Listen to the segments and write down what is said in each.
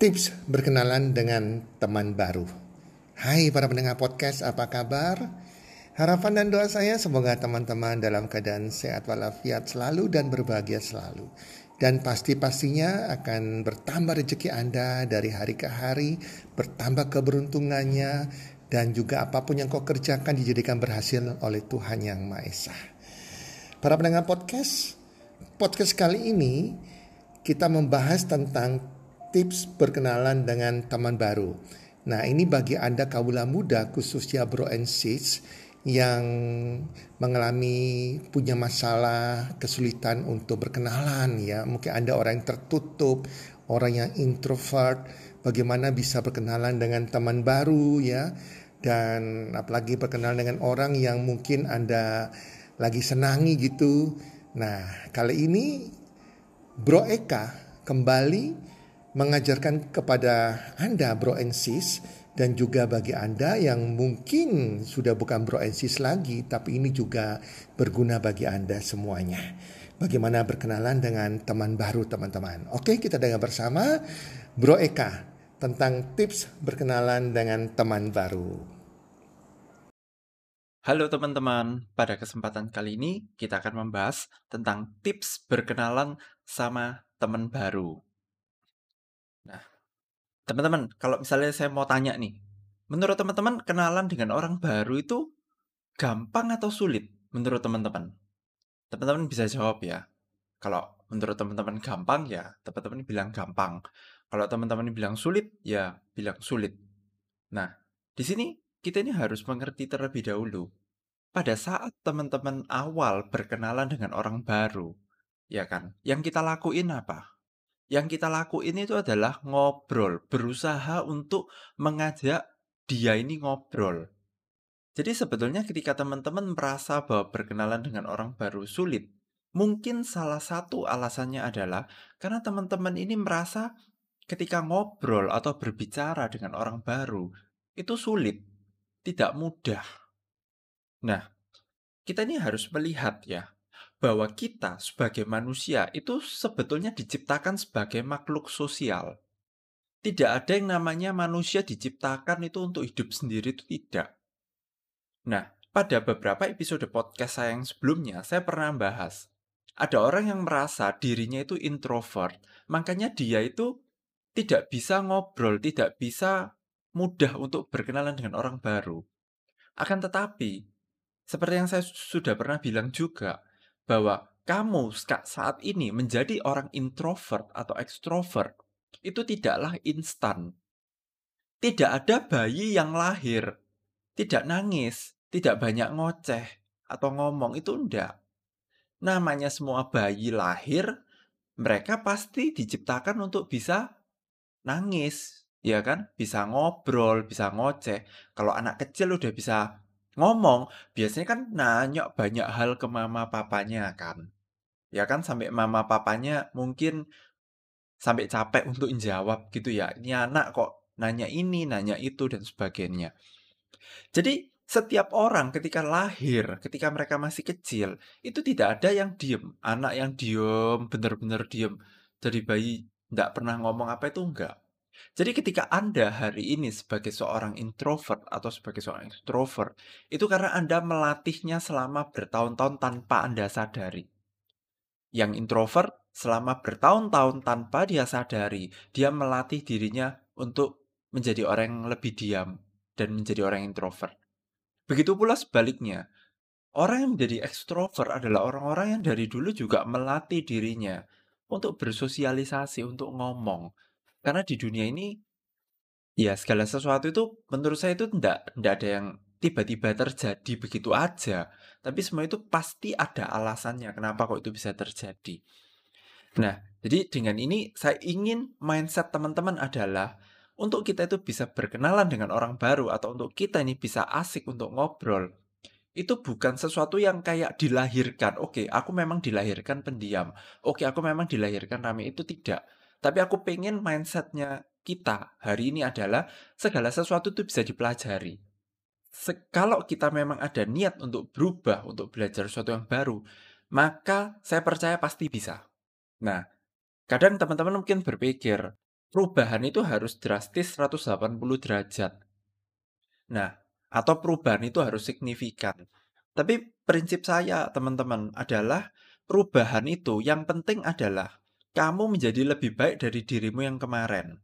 Tips berkenalan dengan teman baru. Hai para pendengar podcast, apa kabar? Harapan dan doa saya semoga teman-teman dalam keadaan sehat walafiat selalu dan berbahagia selalu. Dan pasti-pastinya akan bertambah rezeki Anda dari hari ke hari, bertambah keberuntungannya, dan juga apa pun yang kau kerjakan dijadikan berhasil oleh Tuhan Yang Maha Esa. Para pendengar podcast, podcast kali ini kita membahas tentang tips berkenalan dengan teman baru. Nah, ini bagi Anda kaula muda khususnya bro and sis yang mengalami punya masalah kesulitan untuk berkenalan ya. Mungkin Anda orang yang tertutup, orang yang introvert, bagaimana bisa berkenalan dengan teman baru ya. Dan apalagi berkenalan dengan orang yang mungkin Anda lagi senangi gitu. Nah, kali ini Bro Eka kembali mengajarkan kepada Anda bro and sis dan juga bagi Anda yang mungkin sudah bukan bro and sis lagi tapi ini juga berguna bagi Anda semuanya. Bagaimana berkenalan dengan teman baru teman-teman. Oke, kita dengar bersama Bro Eka tentang tips berkenalan dengan teman baru. Halo teman-teman, pada kesempatan kali ini kita akan membahas tentang tips berkenalan sama teman baru. Teman-teman, kalau misalnya saya mau tanya nih, menurut teman-teman kenalan dengan orang baru itu gampang atau sulit menurut teman-teman? Teman-teman bisa jawab ya. Kalau menurut teman-teman gampang ya, teman-teman bilang gampang. Kalau teman-teman bilang sulit, ya bilang sulit. Nah, di sini kita ini harus mengerti terlebih dahulu. Pada saat teman-teman awal berkenalan dengan orang baru, ya kan? Yang kita lakuin apa? Yang kita lakuin itu adalah ngobrol, berusaha untuk mengajak dia ini ngobrol. Jadi sebetulnya ketika teman-teman merasa bahwa berkenalan dengan orang baru sulit, mungkin salah satu alasannya adalah karena teman-teman ini merasa ketika ngobrol atau berbicara dengan orang baru itu sulit, tidak mudah. Nah, kita ini harus melihat ya, bahwa kita sebagai manusia itu sebetulnya diciptakan sebagai makhluk sosial. Tidak ada yang namanya manusia diciptakan itu untuk hidup sendiri itu tidak. Nah, pada beberapa episode podcast saya yang sebelumnya, saya pernah bahas. Ada orang yang merasa dirinya itu introvert, makanya dia itu tidak bisa ngobrol, tidak bisa mudah untuk berkenalan dengan orang baru. Akan tetapi, seperti yang saya sudah pernah bilang juga, bahwa kamu saat ini menjadi orang introvert atau ekstrovert itu tidaklah instan. Tidak ada bayi yang lahir, tidak nangis, tidak banyak ngoceh atau ngomong itu enggak. Namanya semua bayi lahir, mereka pasti diciptakan untuk bisa nangis, ya kan? Bisa ngobrol, bisa ngoceh. Kalau anak kecil udah bisa Ngomong, biasanya kan nanya banyak hal ke mama papanya kan. Ya kan sampai mama papanya mungkin sampai capek untuk menjawab gitu ya. Ini anak kok nanya ini, nanya itu dan sebagainya. Jadi setiap orang ketika lahir, ketika mereka masih kecil, itu tidak ada yang diem. Anak yang diem, benar-benar diem. Jadi bayi tidak pernah ngomong apa itu enggak. Jadi ketika Anda hari ini sebagai seorang introvert atau sebagai seorang extrovert, itu karena Anda melatihnya selama bertahun-tahun tanpa Anda sadari. Yang introvert selama bertahun-tahun tanpa dia sadari, dia melatih dirinya untuk menjadi orang yang lebih diam dan menjadi orang introvert. Begitu pula sebaliknya, orang yang menjadi extrovert adalah orang-orang yang dari dulu juga melatih dirinya untuk bersosialisasi, untuk ngomong, karena di dunia ini, ya segala sesuatu itu menurut saya itu tidak tidak ada yang tiba-tiba terjadi begitu aja. Tapi semua itu pasti ada alasannya kenapa kok itu bisa terjadi. Nah, jadi dengan ini saya ingin mindset teman-teman adalah untuk kita itu bisa berkenalan dengan orang baru atau untuk kita ini bisa asik untuk ngobrol. Itu bukan sesuatu yang kayak dilahirkan. Oke, aku memang dilahirkan pendiam. Oke, aku memang dilahirkan rame. Itu tidak. Tapi aku pengen mindsetnya kita hari ini adalah segala sesuatu itu bisa dipelajari. Se kalau kita memang ada niat untuk berubah, untuk belajar sesuatu yang baru, maka saya percaya pasti bisa. Nah, kadang teman-teman mungkin berpikir, perubahan itu harus drastis 180 derajat. Nah, atau perubahan itu harus signifikan. Tapi prinsip saya, teman-teman, adalah perubahan itu yang penting adalah kamu menjadi lebih baik dari dirimu yang kemarin.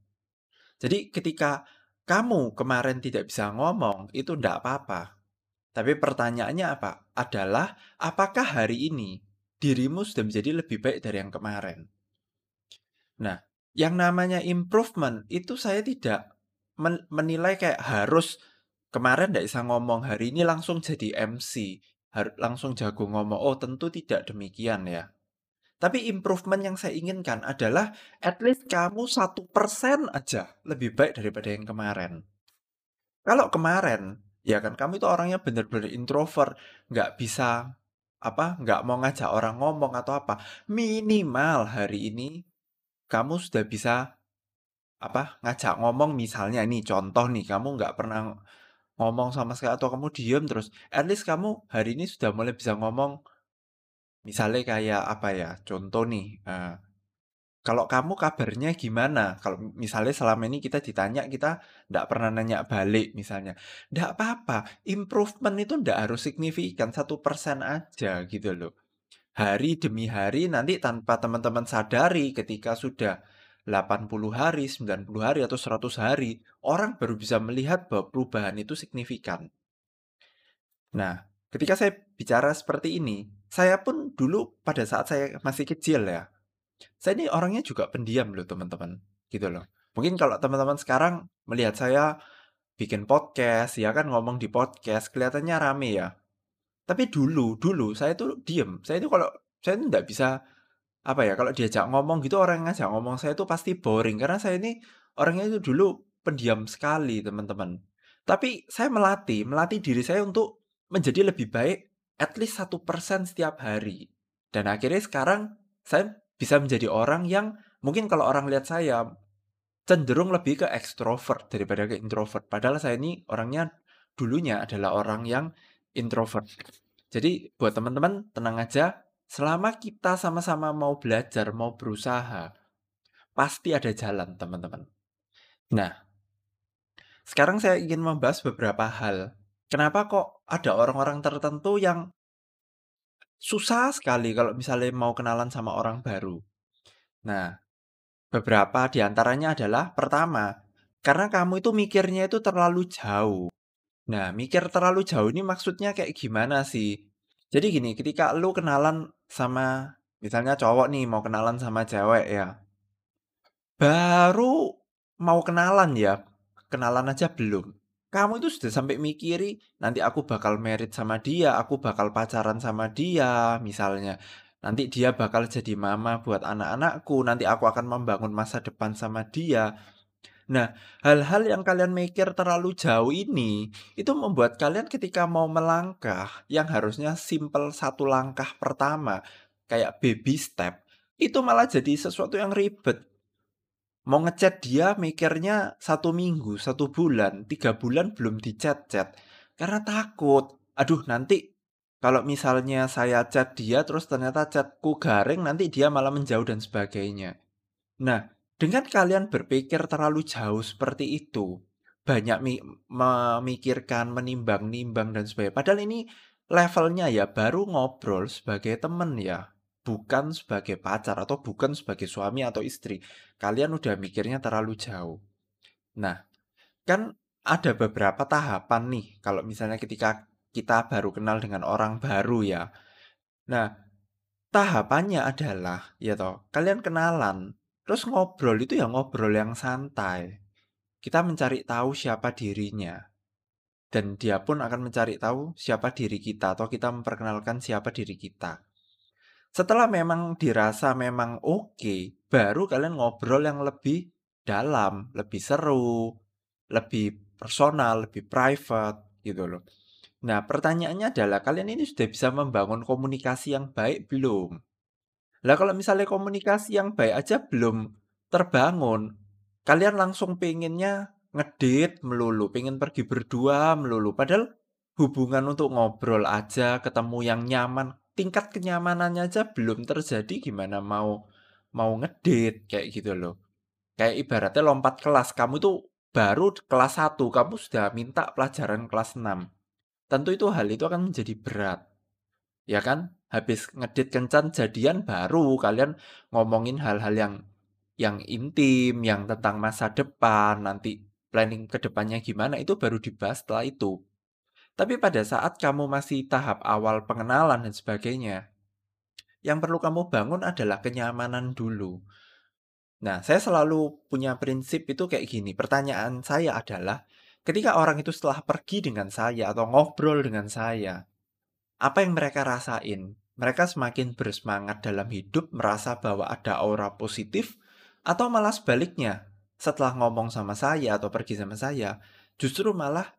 Jadi ketika kamu kemarin tidak bisa ngomong, itu tidak apa-apa. Tapi pertanyaannya apa? Adalah apakah hari ini dirimu sudah menjadi lebih baik dari yang kemarin? Nah, yang namanya improvement itu saya tidak menilai kayak harus kemarin tidak bisa ngomong, hari ini langsung jadi MC, langsung jago ngomong. Oh, tentu tidak demikian ya. Tapi improvement yang saya inginkan adalah at least kamu satu persen aja lebih baik daripada yang kemarin. Kalau kemarin, ya kan kamu itu orangnya benar-benar introvert, nggak bisa apa, nggak mau ngajak orang ngomong atau apa. Minimal hari ini kamu sudah bisa apa ngajak ngomong misalnya ini contoh nih kamu nggak pernah ngomong sama sekali atau kamu diem terus at least kamu hari ini sudah mulai bisa ngomong misalnya kayak apa ya contoh nih uh, kalau kamu kabarnya gimana kalau misalnya selama ini kita ditanya kita tidak pernah nanya balik misalnya tidak apa-apa improvement itu tidak harus signifikan satu persen aja gitu loh hari demi hari nanti tanpa teman-teman sadari ketika sudah 80 hari, 90 hari, atau 100 hari, orang baru bisa melihat bahwa perubahan itu signifikan. Nah, ketika saya bicara seperti ini, saya pun dulu pada saat saya masih kecil ya, saya ini orangnya juga pendiam loh teman-teman, gitu loh. Mungkin kalau teman-teman sekarang melihat saya bikin podcast, ya kan ngomong di podcast, kelihatannya rame ya. Tapi dulu, dulu saya tuh diem. Saya itu kalau saya itu nggak bisa apa ya kalau diajak ngomong gitu orang yang ngajak ngomong saya itu pasti boring karena saya ini orangnya itu dulu pendiam sekali teman-teman. Tapi saya melatih, melatih diri saya untuk menjadi lebih baik at least satu persen setiap hari. Dan akhirnya sekarang saya bisa menjadi orang yang mungkin kalau orang lihat saya cenderung lebih ke ekstrovert daripada ke introvert. Padahal saya ini orangnya dulunya adalah orang yang introvert. Jadi buat teman-teman tenang aja, Selama kita sama-sama mau belajar, mau berusaha, pasti ada jalan, teman-teman. Nah, sekarang saya ingin membahas beberapa hal. Kenapa kok ada orang-orang tertentu yang susah sekali kalau misalnya mau kenalan sama orang baru? Nah, beberapa di antaranya adalah pertama, karena kamu itu mikirnya itu terlalu jauh. Nah, mikir terlalu jauh ini maksudnya kayak gimana sih? Jadi gini, ketika lu kenalan sama misalnya cowok nih mau kenalan sama cewek ya. Baru mau kenalan ya, kenalan aja belum. Kamu itu sudah sampai mikiri, nanti aku bakal merit sama dia, aku bakal pacaran sama dia, misalnya. Nanti dia bakal jadi mama buat anak-anakku, nanti aku akan membangun masa depan sama dia. Nah, hal-hal yang kalian mikir terlalu jauh ini, itu membuat kalian ketika mau melangkah, yang harusnya simple satu langkah pertama, kayak baby step, itu malah jadi sesuatu yang ribet. Mau ngechat dia mikirnya satu minggu, satu bulan, tiga bulan belum dichat-chat. Karena takut, aduh nanti kalau misalnya saya chat dia terus ternyata chatku garing, nanti dia malah menjauh dan sebagainya. Nah, dengan kalian berpikir terlalu jauh seperti itu, banyak mi memikirkan, menimbang-nimbang dan sebagainya. Padahal ini levelnya ya baru ngobrol sebagai teman ya, bukan sebagai pacar atau bukan sebagai suami atau istri. Kalian udah mikirnya terlalu jauh. Nah, kan ada beberapa tahapan nih kalau misalnya ketika kita baru kenal dengan orang baru ya. Nah, tahapannya adalah ya toh, kalian kenalan Terus ngobrol itu ya ngobrol yang santai. Kita mencari tahu siapa dirinya. Dan dia pun akan mencari tahu siapa diri kita atau kita memperkenalkan siapa diri kita. Setelah memang dirasa memang oke, okay, baru kalian ngobrol yang lebih dalam, lebih seru, lebih personal, lebih private gitu loh. Nah, pertanyaannya adalah kalian ini sudah bisa membangun komunikasi yang baik belum? Lah kalau misalnya komunikasi yang baik aja belum terbangun, kalian langsung pengennya ngedit melulu, pengen pergi berdua melulu. Padahal hubungan untuk ngobrol aja, ketemu yang nyaman, tingkat kenyamanannya aja belum terjadi gimana mau mau ngedit kayak gitu loh. Kayak ibaratnya lompat kelas, kamu tuh baru kelas 1, kamu sudah minta pelajaran kelas 6. Tentu itu hal itu akan menjadi berat. Ya kan? Habis ngedit kencan jadian baru kalian ngomongin hal-hal yang yang intim, yang tentang masa depan, nanti planning ke depannya gimana itu baru dibahas setelah itu. Tapi pada saat kamu masih tahap awal pengenalan dan sebagainya, yang perlu kamu bangun adalah kenyamanan dulu. Nah, saya selalu punya prinsip itu kayak gini. Pertanyaan saya adalah, ketika orang itu setelah pergi dengan saya atau ngobrol dengan saya, apa yang mereka rasain? Mereka semakin bersemangat dalam hidup, merasa bahwa ada aura positif, atau malah sebaliknya, setelah ngomong sama saya atau pergi sama saya, justru malah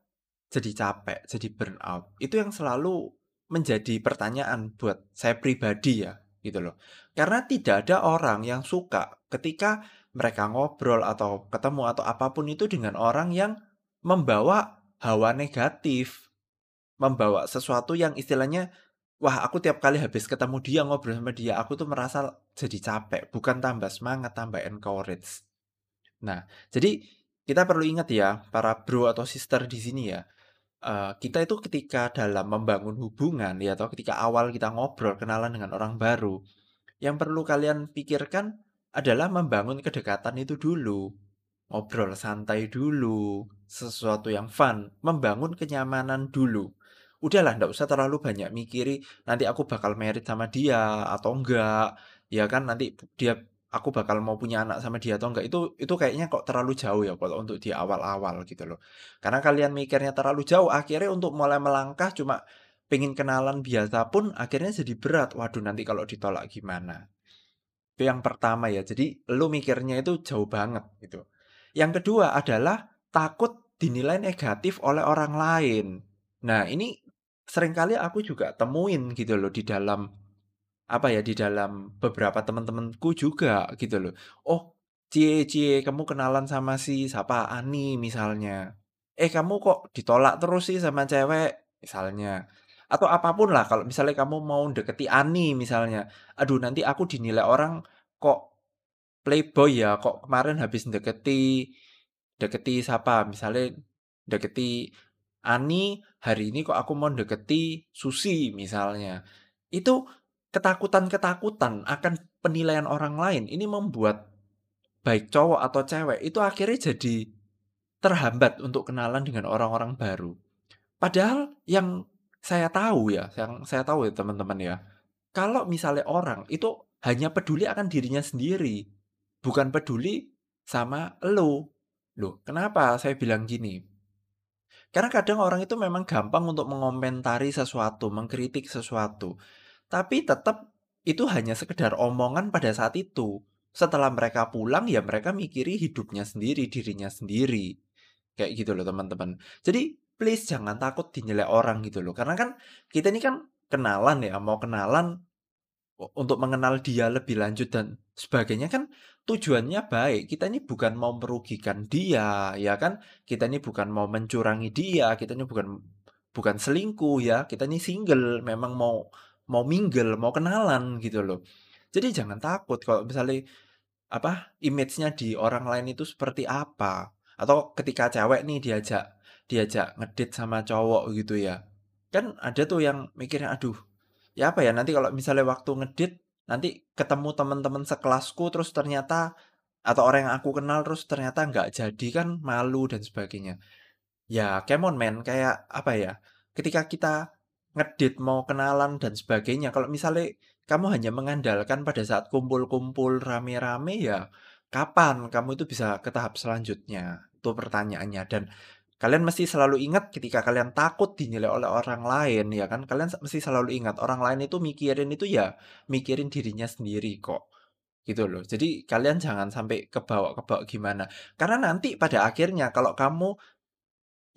jadi capek, jadi burnout. Itu yang selalu menjadi pertanyaan buat saya pribadi ya, gitu loh. Karena tidak ada orang yang suka ketika mereka ngobrol atau ketemu atau apa pun itu dengan orang yang membawa hawa negatif, membawa sesuatu yang istilahnya wah aku tiap kali habis ketemu dia ngobrol sama dia aku tuh merasa jadi capek, bukan tambah semangat, tambah encourage. Nah, jadi kita perlu ingat ya para bro atau sister di sini ya uh, kita itu ketika dalam membangun hubungan ya atau ketika awal kita ngobrol kenalan dengan orang baru, yang perlu kalian pikirkan adalah membangun kedekatan itu dulu. Ngobrol santai dulu, sesuatu yang fun, membangun kenyamanan dulu. Udahlah, ndak usah terlalu banyak mikiri nanti aku bakal merit sama dia atau enggak. Ya kan nanti dia aku bakal mau punya anak sama dia atau enggak itu itu kayaknya kok terlalu jauh ya kalau untuk di awal-awal gitu loh. Karena kalian mikirnya terlalu jauh akhirnya untuk mulai melangkah cuma pengen kenalan biasa pun akhirnya jadi berat. Waduh nanti kalau ditolak gimana? Itu yang pertama ya. Jadi lu mikirnya itu jauh banget gitu. Yang kedua adalah takut dinilai negatif oleh orang lain. Nah, ini sering kali aku juga temuin gitu loh di dalam apa ya, di dalam beberapa teman-temanku juga gitu loh. "Oh, cie cie kamu kenalan sama si siapa, Ani misalnya. Eh, kamu kok ditolak terus sih sama cewek?" Misalnya. Atau apa pun lah kalau misalnya kamu mau deketi Ani misalnya. "Aduh, nanti aku dinilai orang kok playboy ya, kok kemarin habis deketi deketi siapa, misalnya deketi Ani, hari ini kok aku mau deketi Susi misalnya." Itu Ketakutan-ketakutan akan penilaian orang lain ini membuat baik cowok atau cewek itu akhirnya jadi terhambat untuk kenalan dengan orang-orang baru. Padahal yang saya tahu ya, yang saya tahu ya teman-teman ya, kalau misalnya orang itu hanya peduli akan dirinya sendiri, bukan peduli sama lo. Loh, kenapa saya bilang gini? Karena kadang orang itu memang gampang untuk mengomentari sesuatu, mengkritik sesuatu. Tapi tetap itu hanya sekedar omongan pada saat itu. Setelah mereka pulang ya mereka mikiri hidupnya sendiri, dirinya sendiri. Kayak gitu loh teman-teman. Jadi please jangan takut dinilai orang gitu loh. Karena kan kita ini kan kenalan ya, mau kenalan untuk mengenal dia lebih lanjut dan sebagainya kan tujuannya baik. Kita ini bukan mau merugikan dia, ya kan? Kita ini bukan mau mencurangi dia, kita ini bukan bukan selingkuh ya. Kita ini single, memang mau mau mingle, mau kenalan gitu loh. Jadi jangan takut kalau misalnya apa image-nya di orang lain itu seperti apa atau ketika cewek nih diajak diajak ngedit sama cowok gitu ya. Kan ada tuh yang mikirnya aduh, ya apa ya nanti kalau misalnya waktu ngedit nanti ketemu teman-teman sekelasku terus ternyata atau orang yang aku kenal terus ternyata nggak jadi kan malu dan sebagainya. Ya, come on man, kayak apa ya? Ketika kita ngedit, mau kenalan dan sebagainya. Kalau misalnya kamu hanya mengandalkan pada saat kumpul-kumpul rame-rame ya kapan kamu itu bisa ke tahap selanjutnya? Itu pertanyaannya. Dan kalian mesti selalu ingat ketika kalian takut dinilai oleh orang lain ya kan? Kalian mesti selalu ingat orang lain itu mikirin itu ya mikirin dirinya sendiri kok. Gitu loh. Jadi kalian jangan sampai kebawa-kebawa gimana. Karena nanti pada akhirnya kalau kamu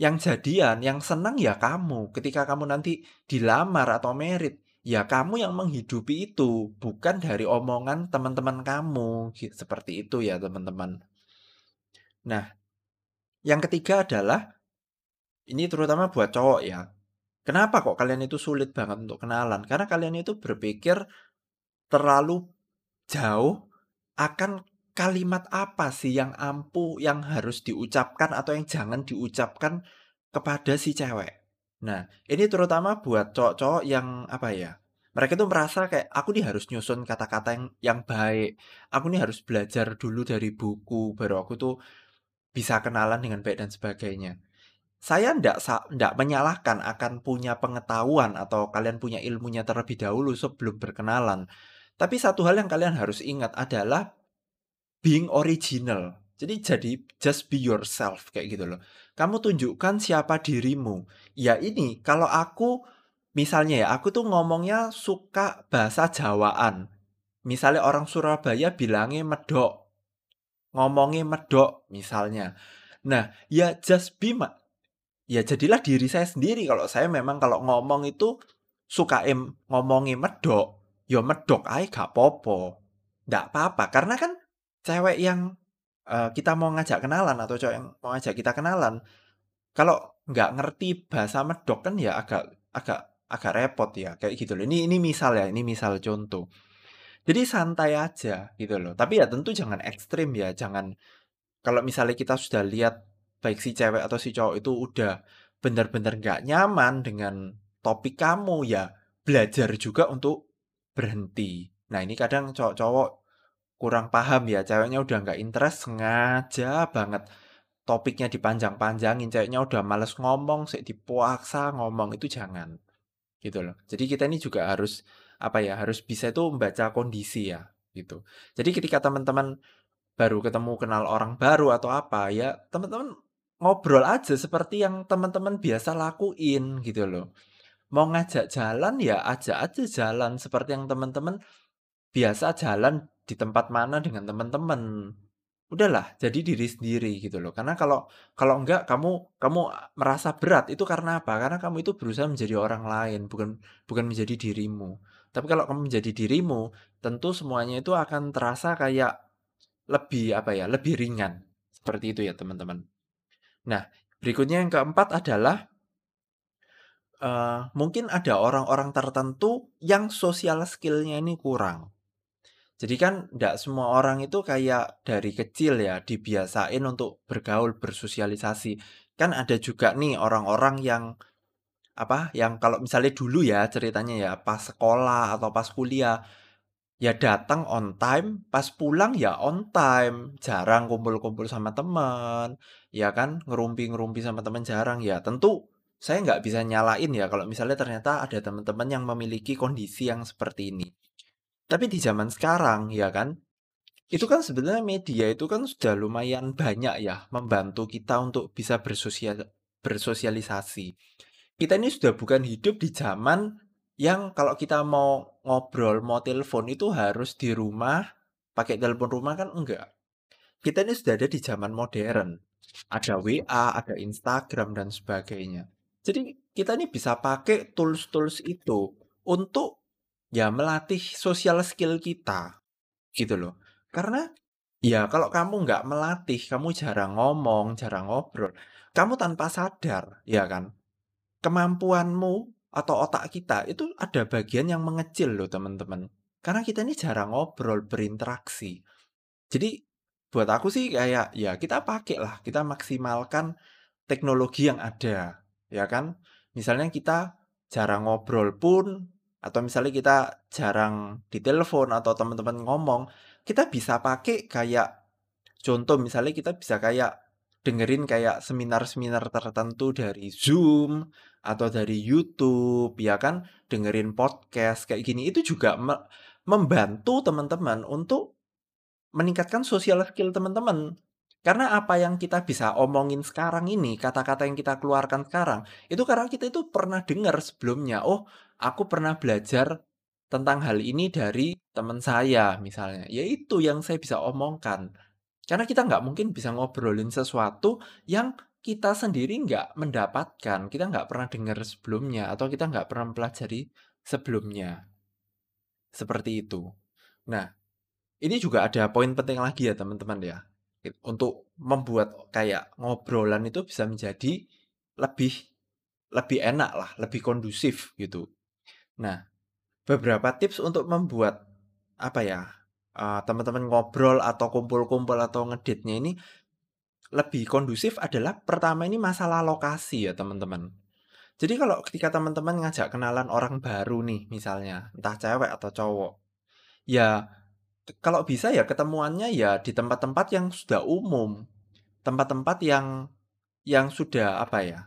yang jadian, yang senang ya kamu. Ketika kamu nanti dilamar atau merit, ya kamu yang menghidupi itu, bukan dari omongan teman-teman kamu. Seperti itu ya teman-teman. Nah, yang ketiga adalah ini terutama buat cowok ya. Kenapa kok kalian itu sulit banget untuk kenalan? Karena kalian itu berpikir terlalu jauh akan kalimat apa sih yang ampuh yang harus diucapkan atau yang jangan diucapkan kepada si cewek. Nah, ini terutama buat cowok-cowok yang apa ya? Mereka tuh merasa kayak aku nih harus nyusun kata-kata yang yang baik. Aku nih harus belajar dulu dari buku baru aku tuh bisa kenalan dengan baik dan sebagainya. Saya ndak ndak menyalahkan akan punya pengetahuan atau kalian punya ilmunya terlebih dahulu sebelum berkenalan. Tapi satu hal yang kalian harus ingat adalah being original. Jadi jadi just be yourself kayak gitu loh. Kamu tunjukkan siapa dirimu. Ya ini kalau aku Misalnya ya, aku tuh ngomongnya suka bahasa Jawaan. Misalnya orang Surabaya bilangnya medok. Ngomongnya medok misalnya. Nah, ya just be ma ya jadilah diri saya sendiri kalau saya memang kalau ngomong itu suka em ngomongnya medok, ya medok aja gak popo. Nggak apa-apa karena kan cewek yang uh, kita mau ngajak kenalan atau cowok yang mau ngajak kita kenalan kalau nggak ngerti bahasa medok kan ya agak agak agak repot ya kayak gitu loh. Ini ini misal ya, ini misal contoh. Jadi santai aja gitu loh. Tapi ya tentu jangan ekstrim ya, jangan kalau misalnya kita sudah lihat baik si cewek atau si cowok itu udah benar-benar nggak nyaman dengan topik kamu ya belajar juga untuk berhenti. Nah ini kadang cowok-cowok kurang paham ya, ceweknya udah nggak interest sengaja banget topiknya dipanjang-panjangin, ceweknya udah males ngomong, sih dipuaksa ngomong itu jangan gitu loh. Jadi kita ini juga harus apa ya, harus bisa itu membaca kondisi ya, gitu. Jadi ketika teman-teman baru ketemu kenal orang baru atau apa ya, teman-teman ngobrol aja seperti yang teman-teman biasa lakuin gitu loh. Mau ngajak jalan ya ajak aja jalan seperti yang teman-teman biasa jalan di tempat mana dengan teman-teman udahlah jadi diri sendiri gitu loh. Karena kalau kalau enggak kamu kamu merasa berat itu karena apa? Karena kamu itu berusaha menjadi orang lain, bukan bukan menjadi dirimu. Tapi kalau kamu menjadi dirimu, tentu semuanya itu akan terasa kayak lebih apa ya, lebih ringan. Seperti itu ya, teman-teman. Nah, berikutnya yang keempat adalah uh, mungkin ada orang-orang tertentu yang sosial skillnya ini kurang. Jadi kan tidak semua orang itu kayak dari kecil ya dibiasain untuk bergaul, bersosialisasi. Kan ada juga nih orang-orang yang apa yang kalau misalnya dulu ya ceritanya ya pas sekolah atau pas kuliah ya datang on time, pas pulang ya on time, jarang kumpul-kumpul sama teman, ya kan ngerumpi-ngerumpi sama teman jarang ya. Tentu saya nggak bisa nyalain ya kalau misalnya ternyata ada teman-teman yang memiliki kondisi yang seperti ini. Tapi di zaman sekarang ya kan, itu kan sebenarnya media itu kan sudah lumayan banyak ya membantu kita untuk bisa bersosial bersosialisasi. Kita ini sudah bukan hidup di zaman yang kalau kita mau ngobrol, mau telepon itu harus di rumah, pakai telepon rumah kan enggak. Kita ini sudah ada di zaman modern. Ada WA, ada Instagram dan sebagainya. Jadi kita ini bisa pakai tools-tools itu untuk ya melatih sosial skill kita gitu loh. Karena ya kalau kamu nggak melatih, kamu jarang ngomong, jarang ngobrol, kamu tanpa sadar, ya kan? Kemampuanmu atau otak kita itu ada bagian yang mengecil loh teman-teman. Karena kita ini jarang ngobrol, berinteraksi. Jadi buat aku sih kayak ya kita pakai lah, kita maksimalkan teknologi yang ada, ya kan? Misalnya kita jarang ngobrol pun atau misalnya kita jarang ditelepon atau teman-teman ngomong, kita bisa pakai kayak contoh misalnya kita bisa kayak dengerin kayak seminar-seminar tertentu dari Zoom atau dari YouTube ya kan, dengerin podcast kayak gini itu juga me membantu teman-teman untuk meningkatkan sosial skill teman-teman. Karena apa yang kita bisa omongin sekarang ini, kata-kata yang kita keluarkan sekarang, itu karena kita itu pernah dengar sebelumnya. Oh, aku pernah belajar tentang hal ini dari teman saya misalnya. Ya itu yang saya bisa omongkan. Karena kita nggak mungkin bisa ngobrolin sesuatu yang kita sendiri nggak mendapatkan, kita nggak pernah dengar sebelumnya, atau kita nggak pernah pelajari sebelumnya. Seperti itu. Nah, ini juga ada poin penting lagi ya teman-teman ya untuk membuat kayak ngobrolan itu bisa menjadi lebih lebih enak lah, lebih kondusif gitu. Nah, beberapa tips untuk membuat apa ya? uh, teman-teman ngobrol atau kumpul-kumpul atau ngeditnya ini lebih kondusif adalah pertama ini masalah lokasi ya teman-teman. Jadi kalau ketika teman-teman ngajak kenalan orang baru nih misalnya, entah cewek atau cowok, ya kalau bisa ya ketemuannya ya di tempat-tempat yang sudah umum. Tempat-tempat yang yang sudah apa ya?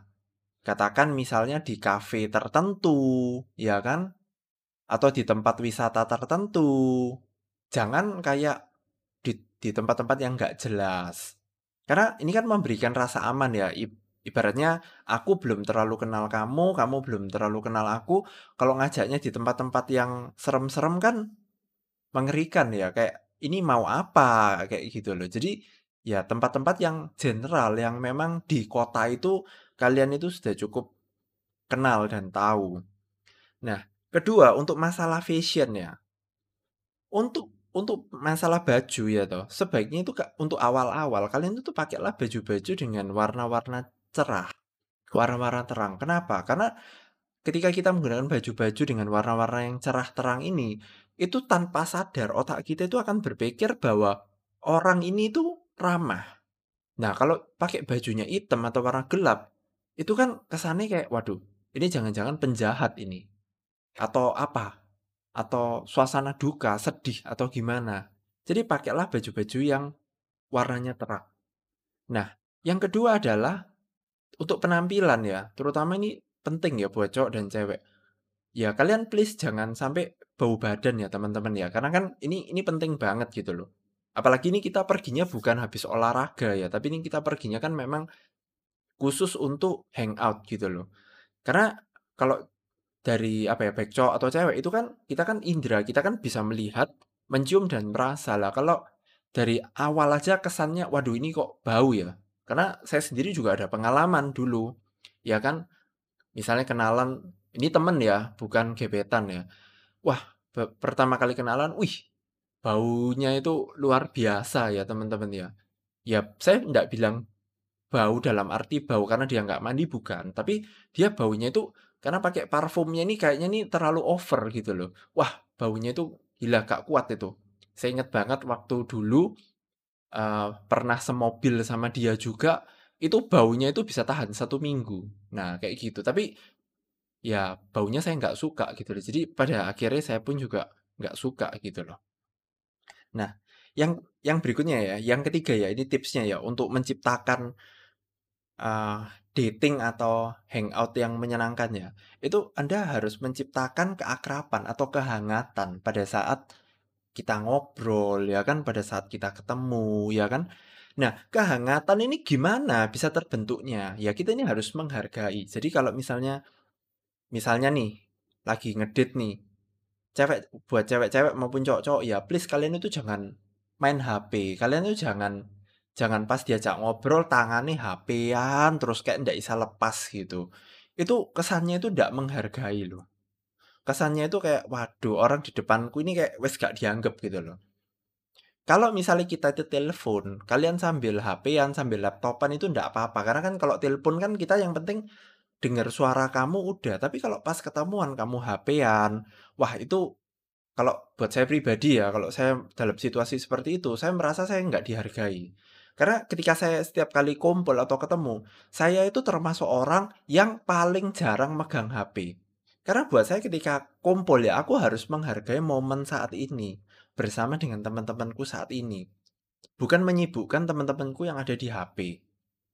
Katakan misalnya di kafe tertentu, ya kan? Atau di tempat wisata tertentu. Jangan kayak di tempat-tempat yang nggak jelas. Karena ini kan memberikan rasa aman ya. Ibaratnya aku belum terlalu kenal kamu, kamu belum terlalu kenal aku. Kalau ngajaknya di tempat-tempat yang serem-serem kan mengerikan ya. Kayak ini mau apa kayak gitu loh. Jadi ya tempat-tempat yang general yang memang di kota itu kalian itu sudah cukup kenal dan tahu. Nah, kedua untuk masalah fashion ya. Untuk untuk masalah baju ya toh, sebaiknya itu untuk awal-awal kalian itu pakailah baju-baju dengan warna-warna cerah, warna-warna terang. Kenapa? Karena ketika kita menggunakan baju-baju dengan warna-warna yang cerah terang ini, itu tanpa sadar otak kita itu akan berpikir bahwa orang ini itu ramah. Nah, kalau pakai bajunya hitam atau warna gelap, itu kan kesannya kayak waduh, ini jangan-jangan penjahat ini. Atau apa? atau suasana duka, sedih atau gimana. Jadi pakailah baju-baju yang warnanya terang. Nah, yang kedua adalah untuk penampilan ya, terutama ini penting ya buat cowok dan cewek. Ya kalian please jangan sampai bau badan ya teman-teman ya, karena kan ini ini penting banget gitu loh. Apalagi ini kita perginya bukan habis olahraga ya, tapi ini kita perginya kan memang khusus untuk hangout gitu loh. Karena kalau dari apa ya, baik cowok atau cewek itu kan kita kan indera, kita kan bisa melihat, mencium dan merasa. Lah kalau dari awal aja kesannya, waduh ini kok bau ya. Karena saya sendiri juga ada pengalaman dulu. Ya kan, misalnya kenalan, ini temen ya, bukan gebetan ya. Wah, pertama kali kenalan, wih, baunya itu luar biasa ya teman-teman ya. Ya, saya tidak bilang bau dalam arti bau karena dia nggak mandi bukan, tapi dia baunya itu karena pakai parfumnya ini kayaknya nih terlalu over gitu loh. Wah, baunya itu gila gak kuat itu. Saya ingat banget waktu dulu uh, pernah semobil sama dia juga, itu baunya itu bisa tahan satu minggu. Nah, kayak gitu. Tapi ya baunya saya nggak suka gitu loh. Jadi pada akhirnya saya pun juga nggak suka gitu loh. Nah, yang yang berikutnya ya, yang ketiga ya, ini tipsnya ya untuk menciptakan uh, dating atau hangout yang menyenangkan ya, itu Anda harus menciptakan keakraban atau kehangatan pada saat kita ngobrol ya kan, pada saat kita ketemu ya kan. Nah, kehangatan ini gimana bisa terbentuknya? Ya kita ini harus menghargai. Jadi kalau misalnya misalnya nih lagi ngedit nih, cewek buat cewek-cewek maupun cowok-cowok ya please kalian itu jangan main HP, kalian itu jangan Jangan pas diajak ngobrol tangannya HP-an terus kayak ndak bisa lepas gitu. Itu kesannya itu ndak menghargai loh. Kesannya itu kayak waduh orang di depanku ini kayak wes gak dianggap gitu loh. Kalau misalnya kita itu telepon, kalian sambil HP-an, sambil laptopan itu ndak apa-apa. Karena kan kalau telepon kan kita yang penting dengar suara kamu udah. Tapi kalau pas ketemuan kamu HP-an, wah itu kalau buat saya pribadi ya, kalau saya dalam situasi seperti itu, saya merasa saya nggak dihargai. Karena ketika saya setiap kali kumpul atau ketemu, saya itu termasuk orang yang paling jarang megang HP. Karena buat saya ketika kumpul ya, aku harus menghargai momen saat ini bersama dengan teman-temanku saat ini. Bukan menyibukkan teman-temanku yang ada di HP.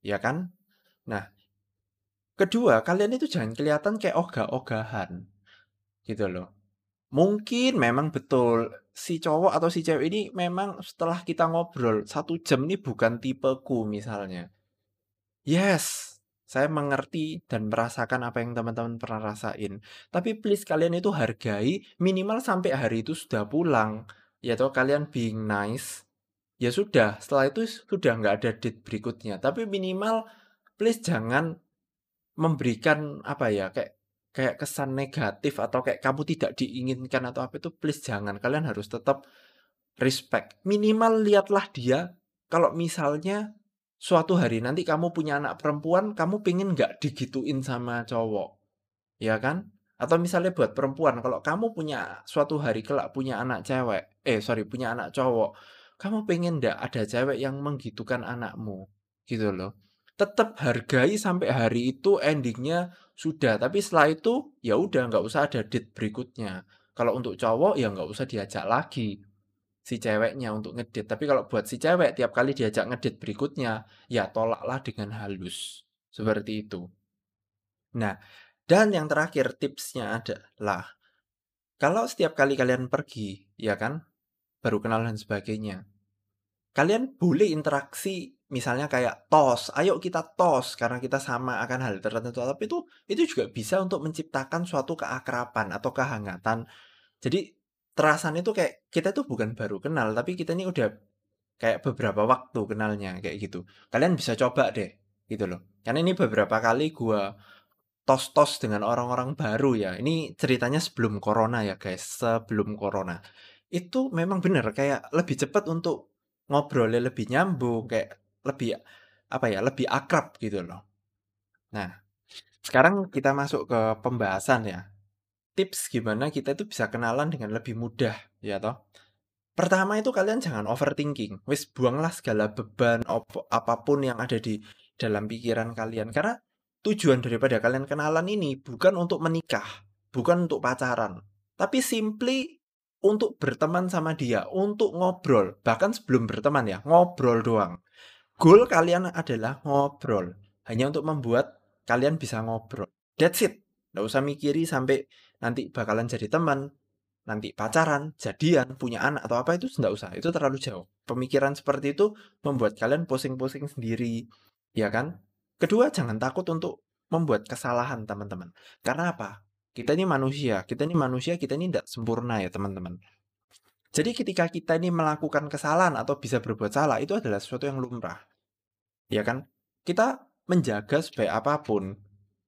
Ya kan? Nah, kedua, kalian itu jangan kelihatan kayak ogah-ogahan. Gitu loh. Mungkin memang betul si cowok atau si cewek ini memang setelah kita ngobrol satu jam ini bukan tipeku misalnya. Yes, saya mengerti dan merasakan apa yang teman-teman pernah rasain. Tapi please kalian itu hargai minimal sampai hari itu sudah pulang. Ya toh kalian being nice. Ya sudah, setelah itu sudah nggak ada date berikutnya. Tapi minimal please jangan memberikan apa ya kayak kayak kesan negatif atau kayak kamu tidak diinginkan atau apa itu please jangan kalian harus tetap respect minimal lihatlah dia kalau misalnya suatu hari nanti kamu punya anak perempuan kamu pengen nggak digituin sama cowok ya kan atau misalnya buat perempuan kalau kamu punya suatu hari kelak punya anak cewek eh sorry punya anak cowok, kamu pengen ndak ada cewek yang menggitukan anakmu? Gitu loh. Tetap hargai sampai hari itu endingnya sudah, tapi setelah itu ya udah nggak usah ada date berikutnya. Kalau untuk cowok ya nggak usah diajak lagi si ceweknya untuk ngedate. Tapi kalau buat si cewek tiap kali diajak ngedate berikutnya, ya tolaklah dengan halus. Seperti itu. Nah, dan yang terakhir tipsnya adalah kalau setiap kali kalian pergi, ya kan, baru kenal dan sebagainya, kalian boleh interaksi misalnya kayak tos, ayo kita tos karena kita sama akan hal tertentu. Tapi itu itu juga bisa untuk menciptakan suatu keakraban atau kehangatan. Jadi terasanya itu kayak kita tuh bukan baru kenal, tapi kita ini udah kayak beberapa waktu kenalnya kayak gitu. Kalian bisa coba deh, gitu loh. Karena ini beberapa kali gua tos-tos dengan orang-orang baru ya. Ini ceritanya sebelum corona ya guys, sebelum corona. Itu memang bener kayak lebih cepat untuk ngobrolnya lebih nyambung, kayak lebih apa ya, lebih akrab gitu loh. Nah, sekarang kita masuk ke pembahasan ya. Tips gimana kita itu bisa kenalan dengan lebih mudah, ya toh. Pertama itu kalian jangan overthinking. Wis buanglah segala beban apa pun yang ada di dalam pikiran kalian karena tujuan daripada kalian kenalan ini bukan untuk menikah, bukan untuk pacaran, tapi simply untuk berteman sama dia, untuk ngobrol. Bahkan sebelum berteman ya, ngobrol doang. Goal kalian adalah ngobrol. Hanya untuk membuat kalian bisa ngobrol. That's it. Nggak usah mikiri sampai nanti bakalan jadi teman, nanti pacaran, jadian, punya anak atau apa itu nggak usah. Itu terlalu jauh. Pemikiran seperti itu membuat kalian pusing-pusing sendiri. Ya kan? Kedua, jangan takut untuk membuat kesalahan, teman-teman. Karena apa? Kita ini manusia, kita ini manusia, kita ini tidak sempurna ya, teman-teman. Jadi ketika kita ini melakukan kesalahan atau bisa berbuat salah, itu adalah sesuatu yang lumrah. Ya kan? Kita menjaga sebaik apa pun,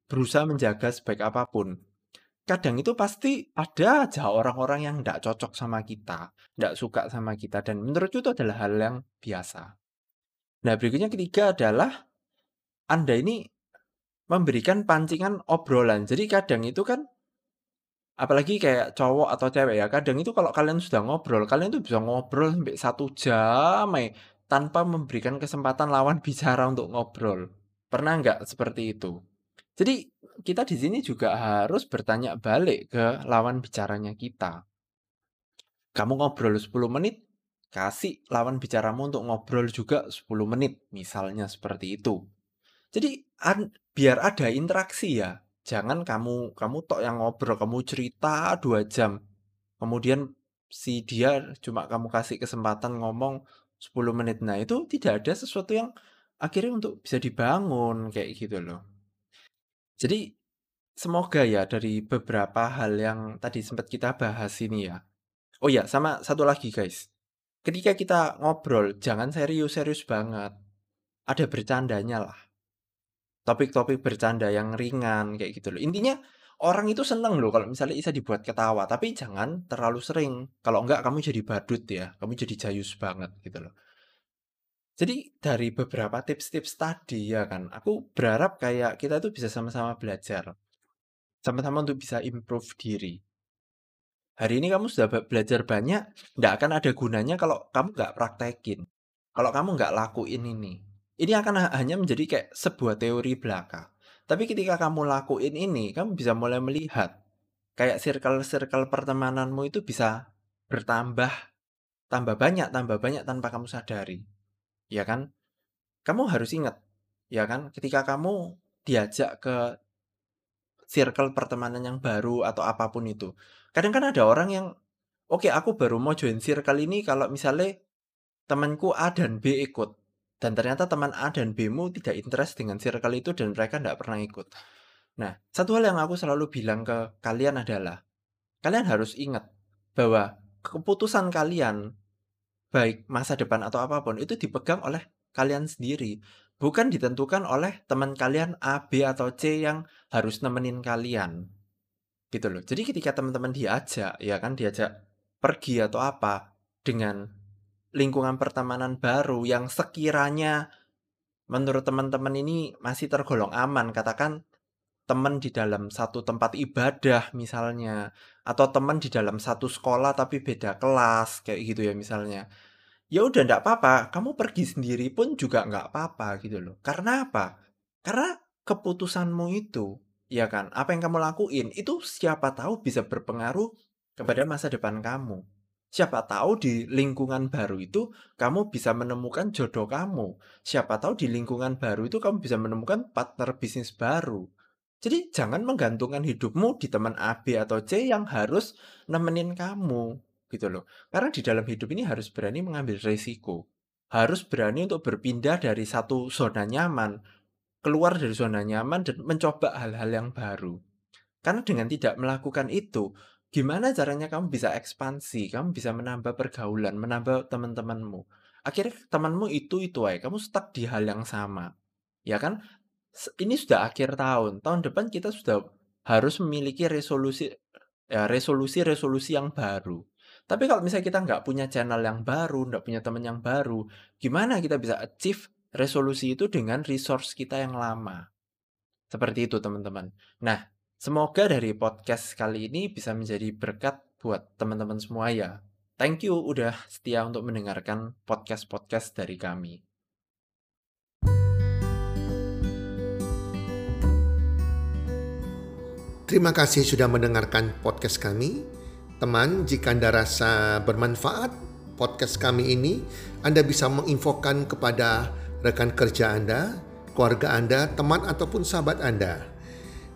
berusaha menjaga sebaik apa pun. Kadang itu pasti ada aja orang-orang yang tidak cocok sama kita, tidak suka sama kita, dan menurutku itu adalah hal yang biasa. Nah, berikutnya ketiga adalah anda ini memberikan pancingan obrolan. Jadi kadang itu kan apalagi kayak cowok atau cewek ya, kadang itu kalau kalian sudah ngobrol, kalian itu bisa ngobrol sampai satu jam eh, tanpa memberikan kesempatan lawan bicara untuk ngobrol. Pernah nggak seperti itu? Jadi kita di sini juga harus bertanya balik ke lawan bicaranya kita. Kamu ngobrol 10 menit, kasih lawan bicaramu untuk ngobrol juga 10 menit, misalnya seperti itu. Jadi biar ada interaksi ya. Jangan kamu kamu tok yang ngobrol, kamu cerita dua jam. Kemudian si dia cuma kamu kasih kesempatan ngomong 10 menit. Nah, itu tidak ada sesuatu yang akhirnya untuk bisa dibangun kayak gitu loh. Jadi semoga ya dari beberapa hal yang tadi sempat kita bahas ini ya. Oh ya, sama satu lagi guys. Ketika kita ngobrol, jangan serius-serius banget. Ada bercandanya lah topik-topik bercanda yang ringan kayak gitu loh. Intinya orang itu seneng loh kalau misalnya bisa dibuat ketawa, tapi jangan terlalu sering. Kalau enggak kamu jadi badut ya, kamu jadi jayus banget gitu loh. Jadi dari beberapa tips-tips tadi ya kan, aku berharap kayak kita tuh bisa sama-sama belajar. Sama-sama untuk bisa improve diri. Hari ini kamu sudah belajar banyak, nggak akan ada gunanya kalau kamu nggak praktekin. Kalau kamu nggak lakuin ini. Ini akan hanya menjadi kayak sebuah teori belaka. Tapi ketika kamu lakuin ini, kamu bisa mulai melihat kayak circle-circle pertemananmu itu bisa bertambah, tambah banyak, tambah banyak tanpa kamu sadari. Ya kan? Kamu harus ingat, ya kan? Ketika kamu diajak ke circle pertemanan yang baru atau apa pun itu. Kadang kan ada orang yang, oke okay, aku baru mau join circle ini kalau misalnya temanku A dan B ikut dan ternyata teman A dan B-mu tidak interest dengan circle itu dan mereka tidak pernah ikut. Nah, satu hal yang aku selalu bilang ke kalian adalah, kalian harus ingat bahwa keputusan kalian, baik masa depan atau apa pun, itu dipegang oleh kalian sendiri. Bukan ditentukan oleh teman kalian A, B, atau C yang harus nemenin kalian. Gitu loh. Jadi ketika teman-teman diajak, ya kan diajak pergi atau apa, dengan lingkungan pertemanan baru yang sekiranya menurut teman-teman ini masih tergolong aman, katakan teman di dalam satu tempat ibadah misalnya, atau teman di dalam satu sekolah tapi beda kelas kayak gitu ya misalnya. Ya udah ndak apa-apa, kamu pergi sendiri pun juga nggak apa-apa gitu loh. Karena apa? Karena keputusanmu itu, ya kan, apa yang kamu lakuin itu siapa tahu bisa berpengaruh kepada masa depan kamu. Siapa tahu di lingkungan baru itu kamu bisa menemukan jodoh kamu. Siapa tahu di lingkungan baru itu kamu bisa menemukan partner bisnis baru. Jadi jangan menggantungkan hidupmu di teman A, B, atau C yang harus nemenin kamu gitu loh. Karena di dalam hidup ini harus berani mengambil resiko. Harus berani untuk berpindah dari satu zona nyaman, keluar dari zona nyaman dan mencoba hal-hal yang baru. Karena dengan tidak melakukan itu, Gimana caranya kamu bisa ekspansi, kamu bisa menambah pergaulan, menambah teman-temanmu. Akhirnya temanmu itu-itu aja, kamu stuck di hal yang sama. Ya kan? Ini sudah akhir tahun. Tahun depan kita sudah harus memiliki resolusi ya resolusi-resolusi yang baru. Tapi kalau misalnya kita nggak punya channel yang baru, nggak punya teman yang baru, gimana kita bisa achieve resolusi itu dengan resource kita yang lama? Seperti itu teman-teman. Nah, Semoga dari podcast kali ini bisa menjadi berkat buat teman-teman semua ya. Thank you udah setia untuk mendengarkan podcast-podcast dari kami. Terima kasih sudah mendengarkan podcast kami. Teman, jika Anda rasa bermanfaat podcast kami ini, Anda bisa menginfokan kepada rekan kerja Anda, keluarga Anda, teman ataupun sahabat Anda